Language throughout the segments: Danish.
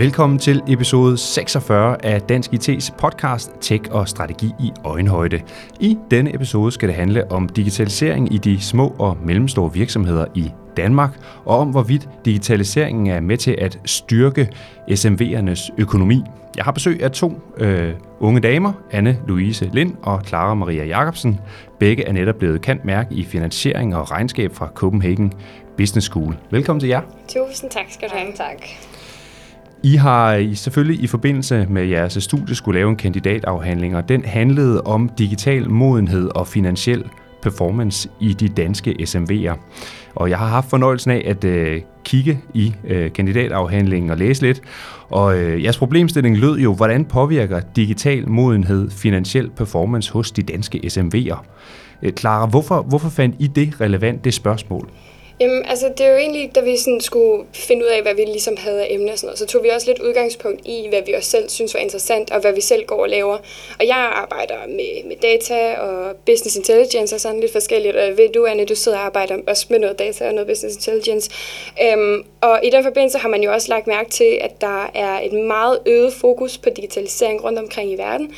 Velkommen til episode 46 af Dansk IT's podcast Tech og Strategi i Øjenhøjde. I denne episode skal det handle om digitalisering i de små og mellemstore virksomheder i Danmark, og om hvorvidt digitaliseringen er med til at styrke SMV'ernes økonomi. Jeg har besøg af to øh, unge damer, Anne-Louise Lind og Clara Maria Jacobsen. Begge er netop blevet kendt mærke i finansiering og regnskab fra Copenhagen Business School. Velkommen til jer. Tusind tak skal du have. tak. I har øh, selvfølgelig i forbindelse med jeres studie skulle lave en kandidatafhandling, og den handlede om digital modenhed og finansiel performance i de danske SMV'er. Og jeg har haft fornøjelsen af at øh, kigge i øh, kandidatafhandlingen og læse lidt. Og øh, jeres problemstilling lød jo, hvordan påvirker digital modenhed finansiel performance hos de danske SMV'er? Øh, Clara, hvorfor, hvorfor fandt I det relevant, det spørgsmål? Jamen, altså, det er jo egentlig, da vi sådan skulle finde ud af, hvad vi ligesom havde af emner og sådan noget, så tog vi også lidt udgangspunkt i, hvad vi også selv synes var interessant, og hvad vi selv går og laver. Og jeg arbejder med, med data og business intelligence og sådan lidt forskelligt, og ved du, Anne, du sidder og arbejder også med noget data og noget business intelligence. Øhm, og i den forbindelse har man jo også lagt mærke til, at der er et meget øget fokus på digitalisering rundt omkring i verden.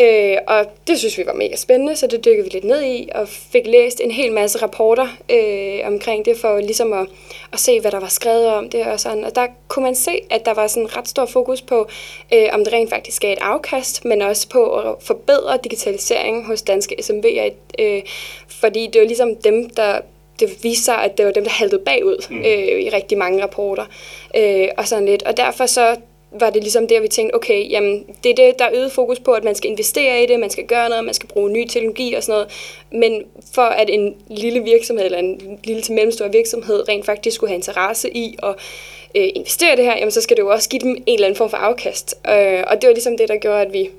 Øh, og det synes vi var mega spændende, så det dykkede vi lidt ned i, og fik læst en hel masse rapporter øh, omkring det, for ligesom at, at se, hvad der var skrevet om det og sådan. Og der kunne man se, at der var sådan ret stor fokus på, øh, om det rent faktisk gav et afkast, men også på at forbedre digitalisering hos danske SMV'er, øh, fordi det var ligesom dem, der det viste sig, at det var dem, der haltede bagud mm. øh, i rigtig mange rapporter. Øh, og sådan lidt. Og derfor så var det ligesom der, vi tænkte, okay, jamen, det er det, der er øget fokus på, at man skal investere i det, man skal gøre noget, man skal bruge ny teknologi og sådan noget. Men for at en lille virksomhed, eller en lille til mellemstor virksomhed, rent faktisk skulle have interesse i at øh, investere i det her, jamen, så skal det jo også give dem en eller anden form for afkast. Øh, og det var ligesom det, der gjorde, at vi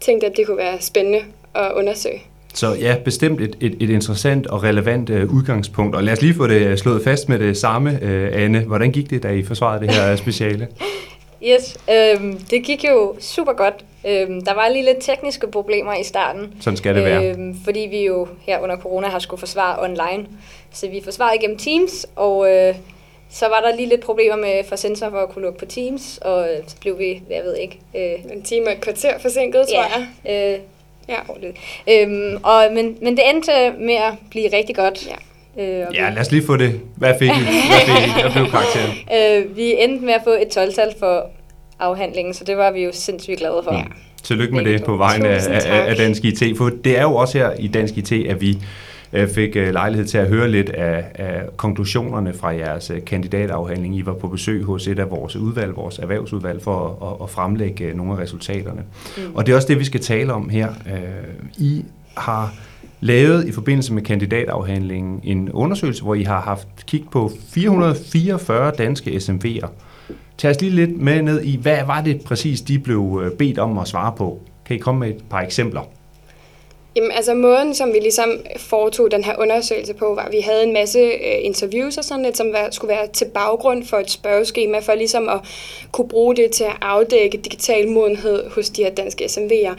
tænkte, at det kunne være spændende at undersøge. Så ja, bestemt et, et, et interessant og relevant øh, udgangspunkt. Og lad os lige få det slået fast med det samme, øh, Anne. Hvordan gik det, da I forsvarede det her speciale? Yes, øhm, det gik jo super godt. Øhm, der var lige lidt tekniske problemer i starten. Sådan skal det være. Øhm, fordi vi jo her under corona har skulle forsvare online. Så vi forsvarede igennem Teams, og øh, så var der lige lidt problemer med for sensor for at kunne lukke på Teams, og øh, så blev vi, jeg ved ikke... Øh, en time og et kvarter forsinket, tror ja, jeg. Øh, ja. Øhm, og, men, men det endte med at blive rigtig godt. Ja. Øh, ja, lad os lige få det. Hvad fik I? Hvad, fik I? Hvad blev karakteren? øh, vi endte med at få et 12-tal for afhandlingen, så det var vi jo sindssygt glade for. Ja. Tillykke med det på vejen af, af, af Dansk IT, for det er jo også her i Dansk IT, at vi øh, fik øh, lejlighed til at høre lidt af, af konklusionerne fra jeres øh, kandidatafhandling. I var på besøg hos et af vores udvalg, vores erhvervsudvalg, for at, at fremlægge nogle af resultaterne. Mm. Og det er også det, vi skal tale om her. I har lavet i forbindelse med kandidatafhandlingen en undersøgelse, hvor I har haft kig på 444 danske SMV'er. Tag os lige lidt med ned i, hvad var det præcis, de blev bedt om at svare på? Kan I komme med et par eksempler? Jamen altså måden, som vi ligesom foretog den her undersøgelse på, var, at vi havde en masse øh, interviews og sådan lidt, som var, skulle være til baggrund for et spørgeskema, for ligesom at kunne bruge det til at afdække digital modenhed hos de her danske SMV'er.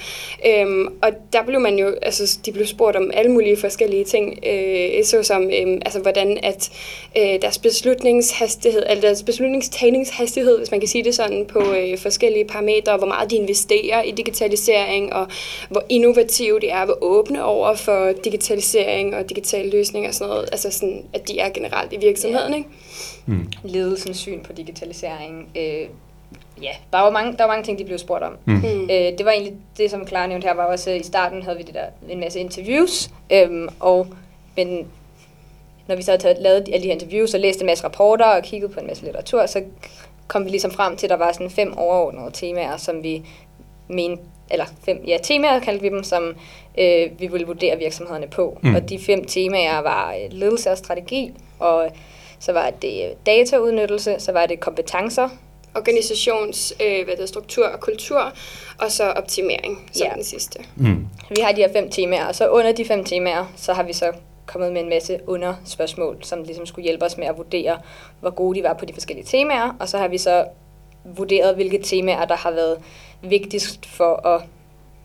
Øhm, og der blev man jo, altså de blev spurgt om alle mulige forskellige ting, øh, såsom øh, altså, hvordan at øh, deres beslutningshastighed, eller deres beslutningstagningshastighed, hvis man kan sige det sådan, på øh, forskellige parametre, hvor meget de investerer i digitalisering, og hvor innovative de er, hvor åbne over for digitalisering og digitale løsninger og sådan noget. Altså sådan, at de er generelt i virksomheden, ja. ikke? Mm. Ledelsens syn på digitalisering. Øh, ja, der var, mange, der var mange ting, de blev spurgt om. Mm. mm. Øh, det var egentlig det, som Clara nævnte her, var også, i starten havde vi det der, en masse interviews, øhm, og men når vi så havde taget, lavet alle de her interviews og læst en masse rapporter og kigget på en masse litteratur, så kom vi ligesom frem til, at der var sådan fem overordnede temaer, som vi mente, eller fem ja, temaer kaldte vi dem, som øh, vi ville vurdere virksomhederne på. Mm. Og de fem temaer var øh, ledelse og strategi, og så var det øh, dataudnyttelse, så var det kompetencer, organisations øh, hvad det, struktur og kultur, og så optimering som ja. den sidste. Mm. Vi har de her fem temaer, og så under de fem temaer, så har vi så kommet med en masse underspørgsmål, som ligesom skulle hjælpe os med at vurdere, hvor gode de var på de forskellige temaer, og så har vi så vurderet, hvilke temaer, der har været vigtigst for at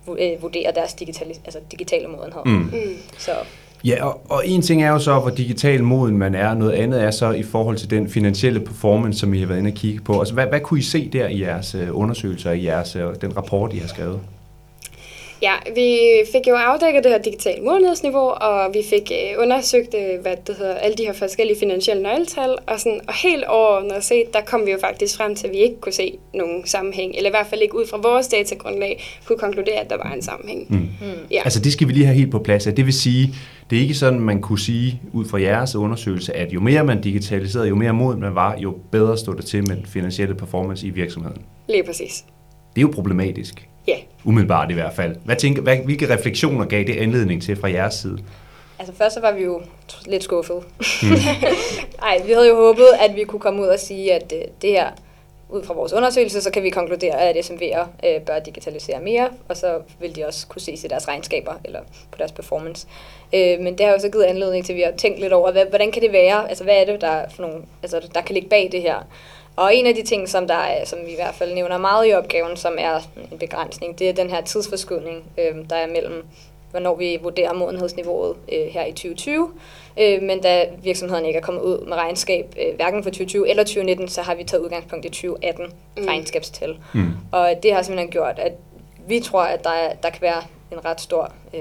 øh, vurdere deres digitale, altså digitale modenhed. Mm. Mm. Så. Ja, og, og en ting er jo så, hvor digital moden man er, noget andet er så i forhold til den finansielle performance, som I har været inde og kigge på. Altså, hvad, hvad kunne I se der i jeres øh, undersøgelser, i jeres, øh, den rapport, I har skrevet? Ja, vi fik jo afdækket det her digitale modenhedsniveau, og vi fik øh, undersøgt, øh, hvad det hedder, alle de her forskellige finansielle nøgletal, og, sådan, og helt overordnet set, der kom vi jo faktisk frem til, at vi ikke kunne se nogen sammenhæng, eller i hvert fald ikke ud fra vores datagrundlag kunne konkludere, at der var en sammenhæng. Mm. Mm. Ja. Altså det skal vi lige have helt på plads. Det vil sige, det er ikke sådan, man kunne sige ud fra jeres undersøgelse, at jo mere man digitaliserede, jo mere moden man var, jo bedre stod det til med den finansielle performance i virksomheden. Lige præcis. Det er jo problematisk. Ja. Umiddelbart i hvert fald. Hvad tænker, hvad, hvilke refleksioner gav det anledning til fra jeres side? Altså først så var vi jo lidt skuffet. Mm. Nej, vi havde jo håbet, at vi kunne komme ud og sige, at det, det her, ud fra vores undersøgelse, så kan vi konkludere, at SMV'er øh, bør digitalisere mere, og så vil de også kunne ses i deres regnskaber eller på deres performance. Øh, men det har jo så givet anledning til, at vi har tænkt lidt over, hvad, hvordan kan det være? Altså hvad er det, der, for nogle, altså, der kan ligge bag det her? Og en af de ting, som, der er, som vi i hvert fald nævner meget i opgaven, som er en begrænsning, det er den her tidsforskydning, øh, der er mellem, hvornår vi vurderer modenhedsniveauet øh, her i 2020. Øh, men da virksomheden ikke er kommet ud med regnskab, øh, hverken for 2020 eller 2019, så har vi taget udgangspunkt i 2018 mm. regnskabstal. Mm. Og det har simpelthen gjort, at vi tror, at der, er, der kan være en ret stor øh,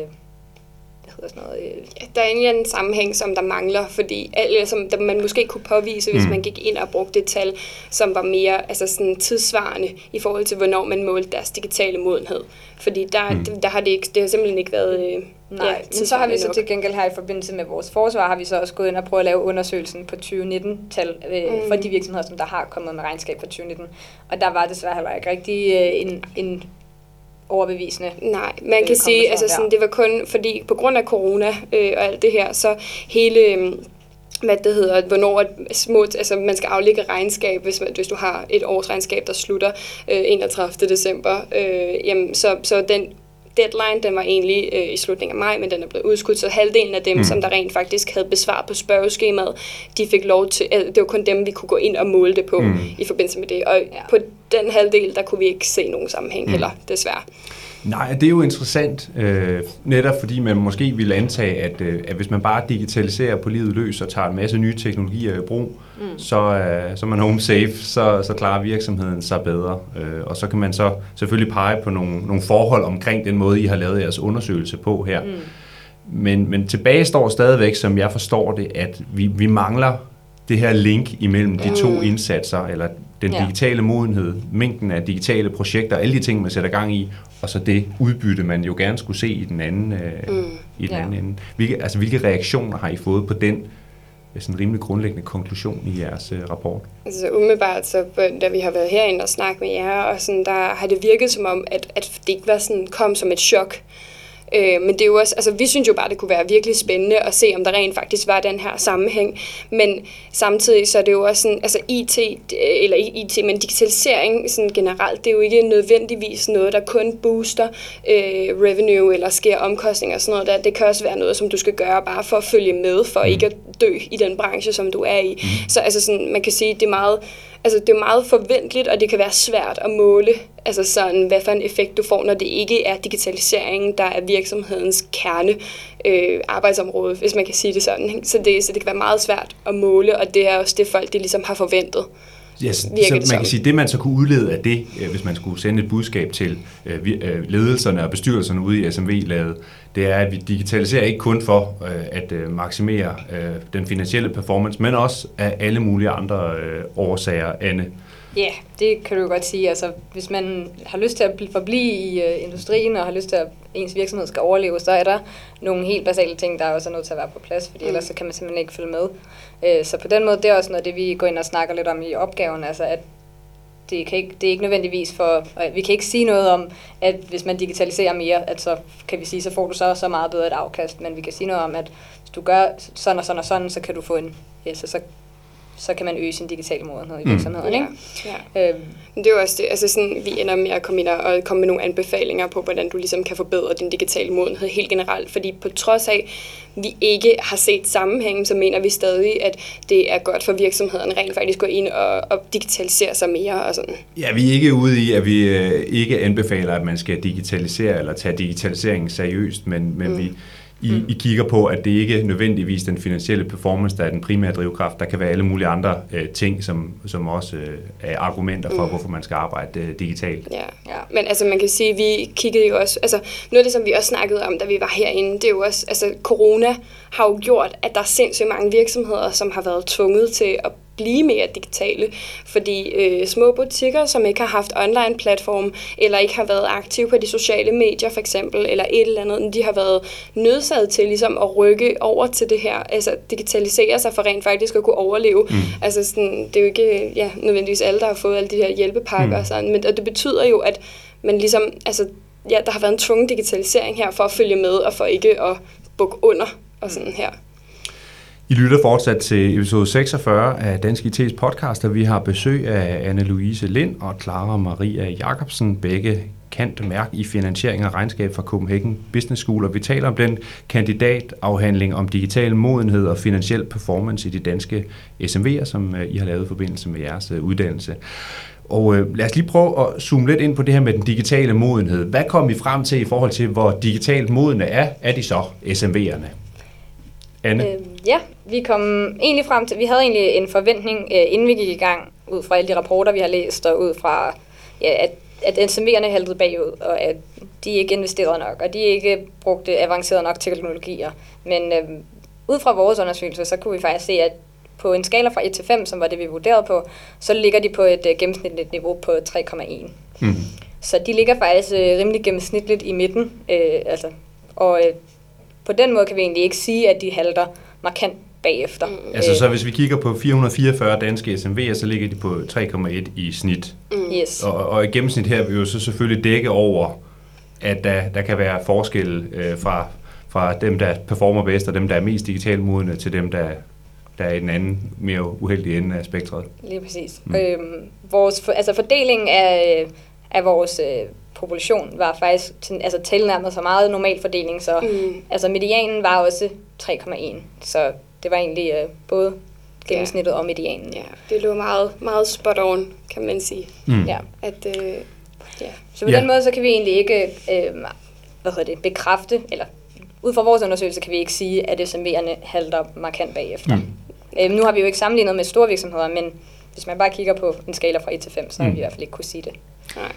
hedder sådan noget, øh, ja, der er egentlig en sammenhæng, som der mangler, fordi eller som der man måske kunne påvise, hvis mm. man gik ind og brugte et tal, som var mere altså sådan tidsvarende i forhold til, hvornår man målte deres digitale modenhed. Fordi der, mm. der har det, ikke, det har simpelthen ikke været... Øh, Nej, ja, men så har vi så til gengæld her i forbindelse med vores forsvar, har vi så også gået ind og prøvet at lave undersøgelsen på 2019-tal øh, mm. for de virksomheder, som der har kommet med regnskab for 2019. Og der var desværre heller ikke rigtig øh, en, en overbevisende. Nej, man kan sige, altså sådan, det var kun fordi på grund af corona øh, og alt det her, så hele øh, hvad det hedder, hvornår små, altså man skal aflægge regnskab, hvis, man, hvis du har et års regnskab, der slutter øh, 31. december, øh, jamen, så, så den deadline, den var egentlig øh, i slutningen af maj, men den er blevet udskudt, så halvdelen af dem, mm. som der rent faktisk havde besvaret på spørgeskemaet, de fik lov til, altså, det var kun dem, vi kunne gå ind og måle det på mm. i forbindelse med det, og ja. på den halvdel, der kunne vi ikke se nogen sammenhæng mm. heller, desværre. Nej, det er jo interessant, øh, netop fordi man måske ville antage, at, øh, at hvis man bare digitaliserer på livet løs og tager en masse nye teknologier i brug, mm. så, øh, så er man home safe, så, så klarer virksomheden sig bedre. Øh, og så kan man så selvfølgelig pege på nogle, nogle forhold omkring den måde, I har lavet jeres undersøgelse på her. Mm. Men, men tilbage står stadigvæk, som jeg forstår det, at vi, vi mangler det her link imellem de to mm. indsatser, eller den digitale modenhed, mængden af digitale projekter, alle de ting, man sætter gang i, og så det udbytte, man jo gerne skulle se i den anden, øh, mm. i den ja. anden ende. Hvilke, altså, hvilke reaktioner har I fået på den sådan rimelig grundlæggende konklusion i jeres øh, rapport? Altså umiddelbart, så, da vi har været herinde og snakket med jer, og sådan, der har det virket som om, at, at det ikke var sådan, kom som et chok. Øh, men det er jo også, altså vi synes jo bare, det kunne være virkelig spændende at se, om der rent faktisk var den her sammenhæng. Men samtidig så er det jo også sådan, altså IT, eller IT, men digitalisering sådan generelt, det er jo ikke nødvendigvis noget, der kun booster øh, revenue eller sker omkostninger og sådan noget der. Det kan også være noget, som du skal gøre bare for at følge med, for mm. ikke at dø i den branche, som du er i. Mm. Så altså sådan, man kan sige, det er meget altså det er meget forventeligt, og det kan være svært at måle, altså sådan, hvad for en effekt du får, når det ikke er digitaliseringen, der er virksomhedens kerne øh, arbejdsområde, hvis man kan sige det sådan. Så, det, så det kan være meget svært at måle, og det er også det, folk de ligesom har forventet. Yes, så man kan sige, det man så kunne udlede af det, øh, hvis man skulle sende et budskab til øh, øh, ledelserne og bestyrelserne ude i SMV-laget, det er, at vi digitaliserer ikke kun for at maksimere den finansielle performance, men også af alle mulige andre årsager, Anne. Ja, yeah, det kan du godt sige. Altså, hvis man har lyst til at forblive i uh, industrien og har lyst til, at ens virksomhed skal overleve, så er der nogle helt basale ting, der også er nødt til at være på plads, fordi mm. ellers så kan man simpelthen ikke følge med. Uh, så på den måde, det er også noget det, vi går ind og snakker lidt om i opgaven, altså at det, kan ikke, det er ikke nødvendigvis for, vi kan ikke sige noget om, at hvis man digitaliserer mere, at så kan vi sige, så får du så, så meget bedre et afkast, men vi kan sige noget om, at hvis du gør sådan og sådan og sådan, så kan du få en, ja, så, så så kan man øge sin digitale modenhed i mm. virksomheden. Mm. Ikke? Ja. Ja. Øhm. Det er jo også det, altså sådan, vi ender med at komme ind og komme med nogle anbefalinger på, hvordan du ligesom kan forbedre din digitale modenhed helt generelt, fordi på trods af, vi ikke har set sammenhængen, så mener vi stadig, at det er godt for virksomheden rent faktisk gå ind og, og digitalisere sig mere og sådan. Ja, vi er ikke ude i, at vi øh, ikke anbefaler, at man skal digitalisere eller tage digitaliseringen seriøst, men, men mm. vi I, mm. I kigger på, at det ikke nødvendigvis den finansielle performance, der er den primære drivkraft. Der kan være alle mulige andre øh, ting, som, som også øh, er argumenter for, mm. hvorfor man skal arbejde øh, digitalt. Ja. ja, men altså man kan sige, at vi kiggede jo også, altså noget af det, som vi også snakkede om, da vi var herinde, det er jo også, altså corona har jo gjort, at der er sindssygt mange virksomheder, som har været tvunget til at blive mere digitale, fordi øh, små butikker, som ikke har haft online platform, eller ikke har været aktive på de sociale medier for eksempel, eller et eller andet, de har været nødsaget til ligesom at rykke over til det her, altså digitalisere sig for rent faktisk at kunne overleve. Mm. Altså sådan, det er jo ikke ja, nødvendigvis alle, der har fået alle de her hjælpepakker, mm. sådan, men og det betyder jo, at man ligesom, altså, ja, der har været en tvungen digitalisering her for at følge med, og for ikke at bukke under og sådan her. I lytter fortsat til episode 46 af Dansk IT's podcast, og vi har besøg af Anne-Louise Lind og Clara Maria Jacobsen, begge kant mærk i finansiering og regnskab fra Copenhagen Business School, og vi taler om den kandidatafhandling om digital modenhed og finansiel performance i de danske SMV'er, som øh, I har lavet i forbindelse med jeres øh, uddannelse. Og øh, lad os lige prøve at zoome lidt ind på det her med den digitale modenhed. Hvad kom vi frem til i forhold til, hvor digitalt modne er, er de så, SMV'erne? Anne? Øhm ja, vi kom egentlig frem til, vi havde egentlig en forventning, øh, inden vi gik i gang, ud fra alle de rapporter, vi har læst, og ud fra, ja, at, at SMV'erne haltede bagud, og at de ikke investerede nok, og de ikke brugte avancerede nok teknologier. Men øh, ud fra vores undersøgelse, så kunne vi faktisk se, at på en skala fra 1 til 5, som var det, vi vurderede på, så ligger de på et uh, gennemsnitligt niveau på 3,1. Mm. Så de ligger faktisk uh, rimelig gennemsnitligt i midten. Uh, altså, og uh, på den måde kan vi egentlig ikke sige, at de halter markant bagefter. Mm. Altså så hvis vi kigger på 444 danske SMV'er, så ligger de på 3,1 i snit. Mm. Yes. Og, og i gennemsnit her vil vi jo så selvfølgelig dække over, at der, der kan være forskel øh, fra, fra dem, der performer bedst, og dem, der er mest digitalt modne, til dem, der, der er i den anden, mere uheldige ende af spektret. Lige præcis. Mm. Øhm, vores, altså fordelingen af, af vores øh, population var faktisk til, altså tilnærmet så meget normal fordeling, så mm. altså medianen var også 3,1. Så det var egentlig øh, både gennemsnittet ja. og medianen. Ja, det lå meget, meget spot on, kan man sige. Mm. Ja. At, øh, ja. Så på ja. den måde, så kan vi egentlig ikke øh, hvad hedder det, bekræfte, eller ud fra vores undersøgelse kan vi ikke sige, at SMV'erne halter markant bagefter. Mm. Øh, nu har vi jo ikke sammenlignet med store virksomheder, men hvis man bare kigger på en skala fra 1 til 5, så mm. har vi i hvert fald ikke kunne sige det. Nej.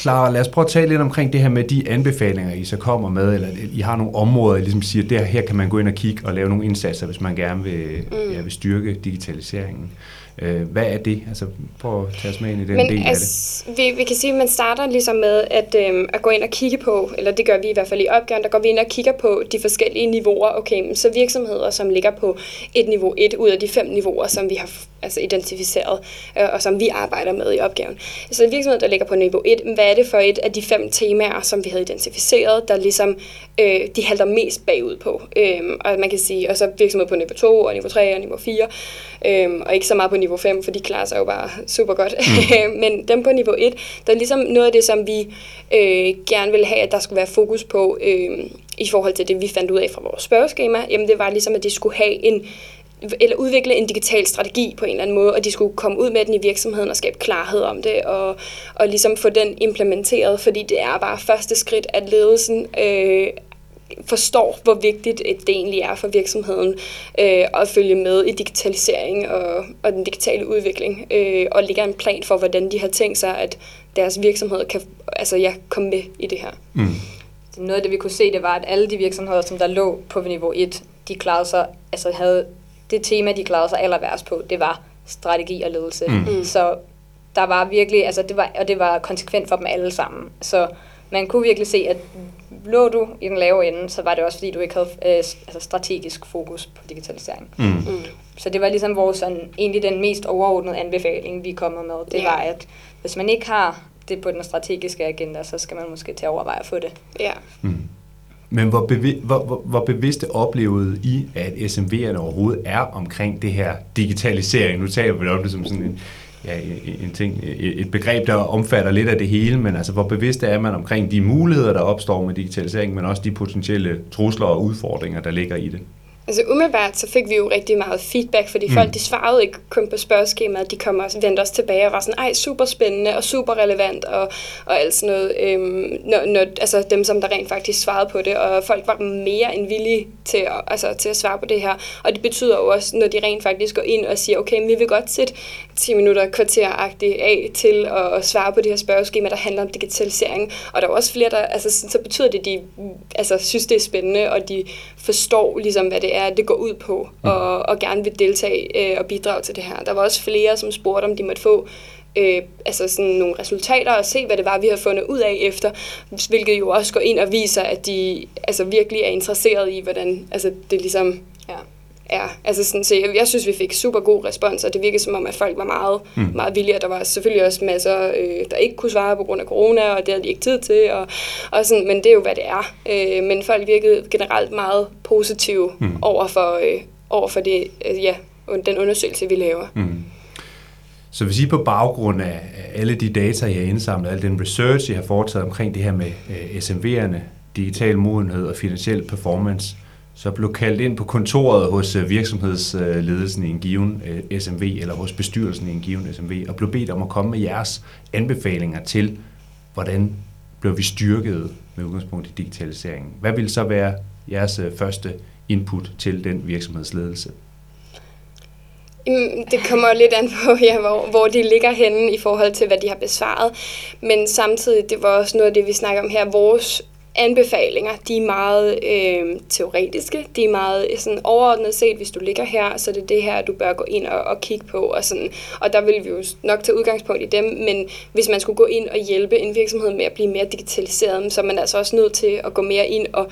Clara, lad os prøve at tale lidt omkring det her med de anbefalinger, I så kommer med, eller I har nogle områder, I ligesom siger, der her kan man gå ind og kigge og lave nogle indsatser, hvis man gerne vil, mm. ja, vil styrke digitaliseringen. Øh, hvad er det? Altså, prøv at tage os med ind i den Men, del altså, af det. Vi, vi kan sige, at man starter ligesom med at, øhm, at gå ind og kigge på, eller det gør vi i hvert fald i opgaven, der går vi ind og kigger på de forskellige niveauer. Okay, så virksomheder, som ligger på et niveau 1 ud af de fem niveauer, som vi har altså identificeret, øh, og som vi arbejder med i opgaven. Så virksomheder, der ligger på niveau 1, hvad er det for et af de fem temaer, som vi havde identificeret, der ligesom øh, de halter mest bagud på. Øh, og man kan sige, og så virksomheder på niveau 2 og niveau 3 og niveau 4, øh, og ikke så meget på niveau 5, for de klarer sig jo bare super godt. Mm. Men dem på niveau 1, der er ligesom noget af det, som vi øh, gerne vil have, at der skulle være fokus på øh, i forhold til det, vi fandt ud af fra vores spørgeskema. Jamen det var ligesom, at de skulle have en eller udvikle en digital strategi på en eller anden måde, og de skulle komme ud med den i virksomheden og skabe klarhed om det, og, og ligesom få den implementeret, fordi det er bare første skridt, at ledelsen øh, forstår, hvor vigtigt det egentlig er for virksomheden øh, at følge med i digitalisering og, og den digitale udvikling, øh, og lægge en plan for, hvordan de har tænkt sig, at deres virksomhed kan altså, ja, komme med i det her. Mm. Noget af det, vi kunne se, det var, at alle de virksomheder, som der lå på niveau 1, de klarede sig, altså havde det tema, de klarede sig aller værst på, det var strategi og ledelse. Mm. mm. Så der var virkelig, altså det var, og det var konsekvent for dem alle sammen. Så man kunne virkelig se, at lå du i den lave ende, så var det også fordi, du ikke havde øh, altså strategisk fokus på digitalisering. Mm. Mm. Så det var ligesom vores sådan, egentlig den mest overordnede anbefaling, vi kommer med. Det yeah. var, at hvis man ikke har det på den strategiske agenda, så skal man måske til at overveje at få det. Ja. Mm. Men hvor, bevi- hvor, hvor, hvor bevidste oplevede I, at SMV'erne overhovedet er omkring det her digitalisering? Nu taler vi om det som sådan en, ja, en ting, et begreb, der omfatter lidt af det hele, men altså, hvor bevidste er man omkring de muligheder, der opstår med digitalisering, men også de potentielle trusler og udfordringer, der ligger i det? Altså umiddelbart så fik vi jo rigtig meget feedback, fordi mm. folk de svarede ikke kun på spørgeskemaet, de kom også, vendte også tilbage og var sådan, ej, super spændende og super relevant og, og alt sådan noget. Øhm, når, når, altså dem, som der rent faktisk svarede på det, og folk var mere end villige til at, altså, til at svare på det her. Og det betyder jo også, når de rent faktisk går ind og siger, okay, vi vil godt sætte 10 minutter kvarteragtigt af til at, at svare på det her spørgeskema, der handler om digitalisering. Og der er også flere, der, altså, så betyder det, at de altså, synes, det er spændende, og de forstår ligesom, hvad det er, det går ud på, mm. og, og gerne vil deltage øh, og bidrage til det her. Der var også flere, som spurgte, om de måtte få øh, altså sådan nogle resultater og se, hvad det var, vi har fundet ud af efter, hvilket jo også går ind og viser, at de altså virkelig er interesseret i, hvordan altså det ligesom ja. Er. Altså sådan, så jeg, jeg synes, vi fik super god respons, og det virkede som om, at folk var meget, mm. meget villige, og der var selvfølgelig også masser, øh, der ikke kunne svare på grund af corona, og det havde de ikke tid til, og, og sådan, men det er jo, hvad det er. Øh, men folk virkede generelt meget positive mm. over, for, øh, over for det, øh, ja, den undersøgelse, vi laver. Mm. Så hvis I på baggrund af alle de data, I har indsamlet, al den research, I har foretaget omkring det her med øh, SMV'erne, digital modenhed og finansiel performance, så blev kaldt ind på kontoret hos øh, virksomhedsledelsen i en given øh, SMV, eller hos bestyrelsen i en given SMV, og blev bedt om at komme med jeres anbefalinger til, hvordan blev vi styrket med udgangspunkt i digitaliseringen. Hvad vil så være jeres øh, første input til den virksomhedsledelse? Mm, det kommer lidt an på, ja, hvor, hvor de ligger henne i forhold til, hvad de har besvaret. Men samtidig, det var også noget af det, vi snakker om her, vores anbefalinger, de er meget øh, teoretiske, de er meget sådan overordnet set, hvis du ligger her, så det er det her, du bør gå ind og, og kigge på, og, sådan, og der vil vi jo nok tage udgangspunkt i dem, men hvis man skulle gå ind og hjælpe en virksomhed med at blive mere digitaliseret, så er man altså også nødt til at gå mere ind og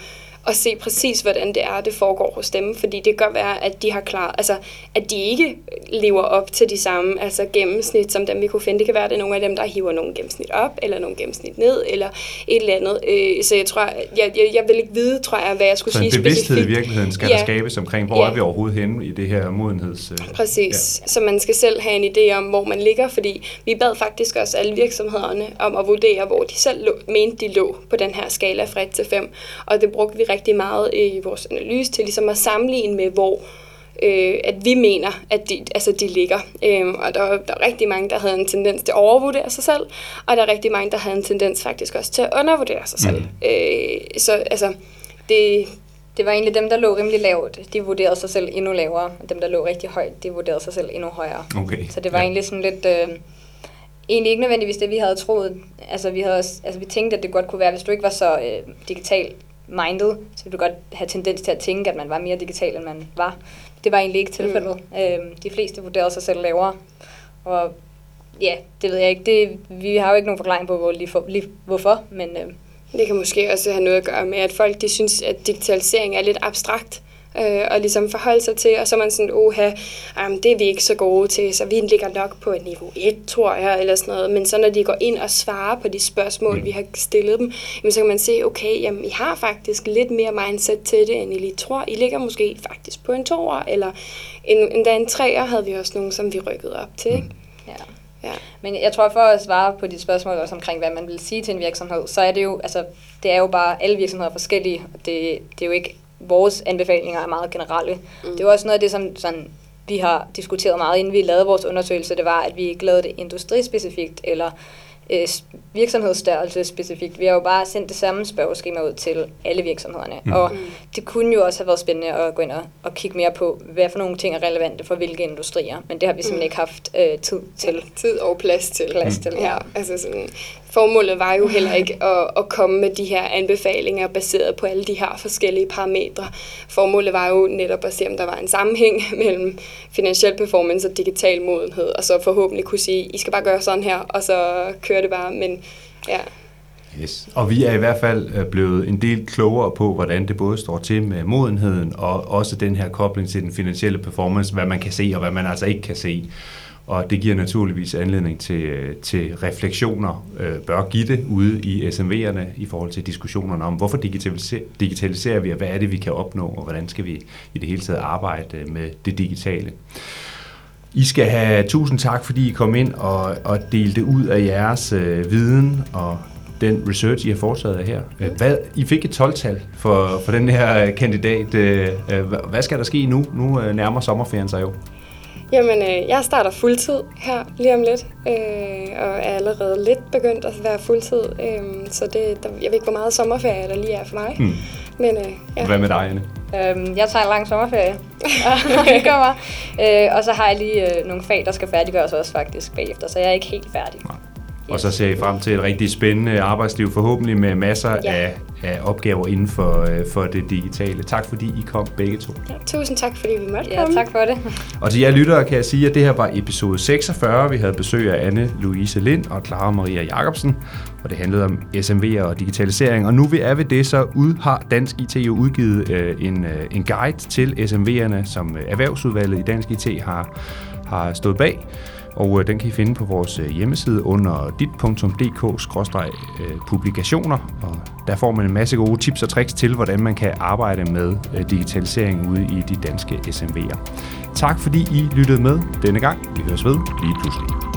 og se præcis, hvordan det er, det foregår hos dem. Fordi det kan godt være, at de har klar, altså, at de ikke lever op til de samme altså gennemsnit, som dem vi kunne finde. Det kan være, at det er nogle af dem, der hiver nogle gennemsnit op, eller nogle gennemsnit ned, eller et eller andet. Øh, så jeg tror, jeg, jeg, jeg vil ikke vide, tror jeg, hvad jeg skulle så sige specifikt. Så bevidsthed i virkeligheden skal ja. der skabes omkring, hvor ja. er vi overhovedet henne i det her modenheds... Øh, præcis. Ja. Så man skal selv have en idé om, hvor man ligger, fordi vi bad faktisk også alle virksomhederne om at vurdere, hvor de selv lå, mente, de lå på den her skala fra 1 til 5. Og det brugte vi rigtig meget i vores analyse til ligesom at sammenligne med, hvor øh, at vi mener, at de, altså de ligger. Øh, og der, der er rigtig mange, der havde en tendens til at overvurdere sig selv, og der er rigtig mange, der havde en tendens faktisk også til at undervurdere sig selv. Mm. Øh, så altså, det, det var egentlig dem, der lå rimelig lavt. De vurderede sig selv endnu lavere. Og dem, der lå rigtig højt, de vurderede sig selv endnu højere. Okay. Så det var ja. egentlig sådan lidt... Øh, egentlig ikke nødvendigvis det, vi havde troet. Altså vi, havde, altså, vi tænkte, at det godt kunne være, hvis du ikke var så øh, digital minded, så ville du godt have tendens til at tænke, at man var mere digital, end man var. Det var egentlig ikke tilfældet. Mm. Øhm, de fleste vurderede sig selv lavere. Og ja, det ved jeg ikke. Det, vi har jo ikke nogen forklaring på, hvor, lige for, lige, hvorfor, men... Øh, det kan måske også have noget at gøre med, at folk de synes, at digitalisering er lidt abstrakt øh, og ligesom forholde sig til, og så er man sådan, oha, um, det er vi ikke så gode til, så vi ligger nok på et niveau 1, tror jeg, eller sådan noget. Men så når de går ind og svarer på de spørgsmål, mm. vi har stillet dem, jamen, så kan man se, okay, jamen, I har faktisk lidt mere mindset til det, end I lige tror. I ligger måske faktisk på en toer, eller en, endda en treer havde vi også nogen, som vi rykkede op til. Ikke? Ja. Ja. Men jeg tror, for at svare på dit spørgsmål også omkring, hvad man vil sige til en virksomhed, så er det jo, altså, det er jo bare, alle virksomheder er forskellige. Det, det er jo ikke vores anbefalinger er meget generelle. Mm. Det er også noget af det, som sådan, vi har diskuteret meget, inden vi lavede vores undersøgelse, det var, at vi ikke lavede det industrispecifikt, eller øh, virksomhedsstørrelse specifikt. Vi har jo bare sendt det samme spørgeskema ud til alle virksomhederne. Mm. Og det kunne jo også have været spændende at gå ind og, og kigge mere på, hvad for nogle ting er relevante for hvilke industrier. Men det har vi simpelthen mm. ikke haft øh, tid til. Ja, tid og plads til. Plads til, ja. ja. Altså sådan, formålet var jo heller ikke at, at komme med de her anbefalinger baseret på alle de her forskellige parametre. Formålet var jo netop at se, om der var en sammenhæng mellem finansiel performance og digital modenhed, og så forhåbentlig kunne sige, I skal bare gøre sådan her, og så kører det bare. Men ja. Yes. Og vi er i hvert fald øh, blevet en del klogere på, hvordan det både står til med modenheden, og også den her kobling til den finansielle performance, hvad man kan se og hvad man altså ikke kan se. Og det giver naturligvis anledning til, øh, til refleksioner, øh, bør give det ude i SMV'erne i forhold til diskussionerne om, hvorfor digitaliserer, digitaliserer vi, og hvad er det, vi kan opnå, og hvordan skal vi i det hele taget arbejde øh, med det digitale. I skal have tusind tak, fordi I kom ind og, og delte ud af jeres øh, viden og den research, I har foretaget her. Hvad, I fik et 12-tal for, for den her kandidat. Hvad skal der ske nu? Nu nærmer sommerferien sig jo. Jamen, øh, jeg starter fuldtid her lige om lidt, øh, og er allerede lidt begyndt at være fuldtid. Øh, så det, der, jeg ved ikke, hvor meget sommerferie der lige er for mig. Hmm. Men, øh, ja. Hvad med dig, Anne? Øhm, jeg tager en lang sommerferie, det kommer. Øh, og så har jeg lige øh, nogle fag, der skal færdiggøres også faktisk bagefter, så jeg er ikke helt færdig. Nej. Og så ser I frem til et rigtig spændende arbejdsliv, forhåbentlig med masser ja. af, af opgaver inden for, øh, for det digitale. Tak fordi I kom begge to. Ja, tusind tak fordi vi måtte komme. Ja, tak for det. Og til jer lyttere kan jeg sige, at det her var episode 46. Vi havde besøg af Anne-Louise Lind og Clara Maria Jacobsen, og det handlede om SMV'er og digitalisering. Og nu vi er ved det, så ud, har Dansk IT jo udgivet øh, en, øh, en guide til SMV'erne, som øh, Erhvervsudvalget i Dansk IT har, har stået bag og øh, den kan I finde på vores øh, hjemmeside under dit.dk-publikationer, øh, og der får man en masse gode tips og tricks til, hvordan man kan arbejde med digitalisering ude i de danske SMV'er. Tak fordi I lyttede med denne gang. Vi høres ved lige pludselig.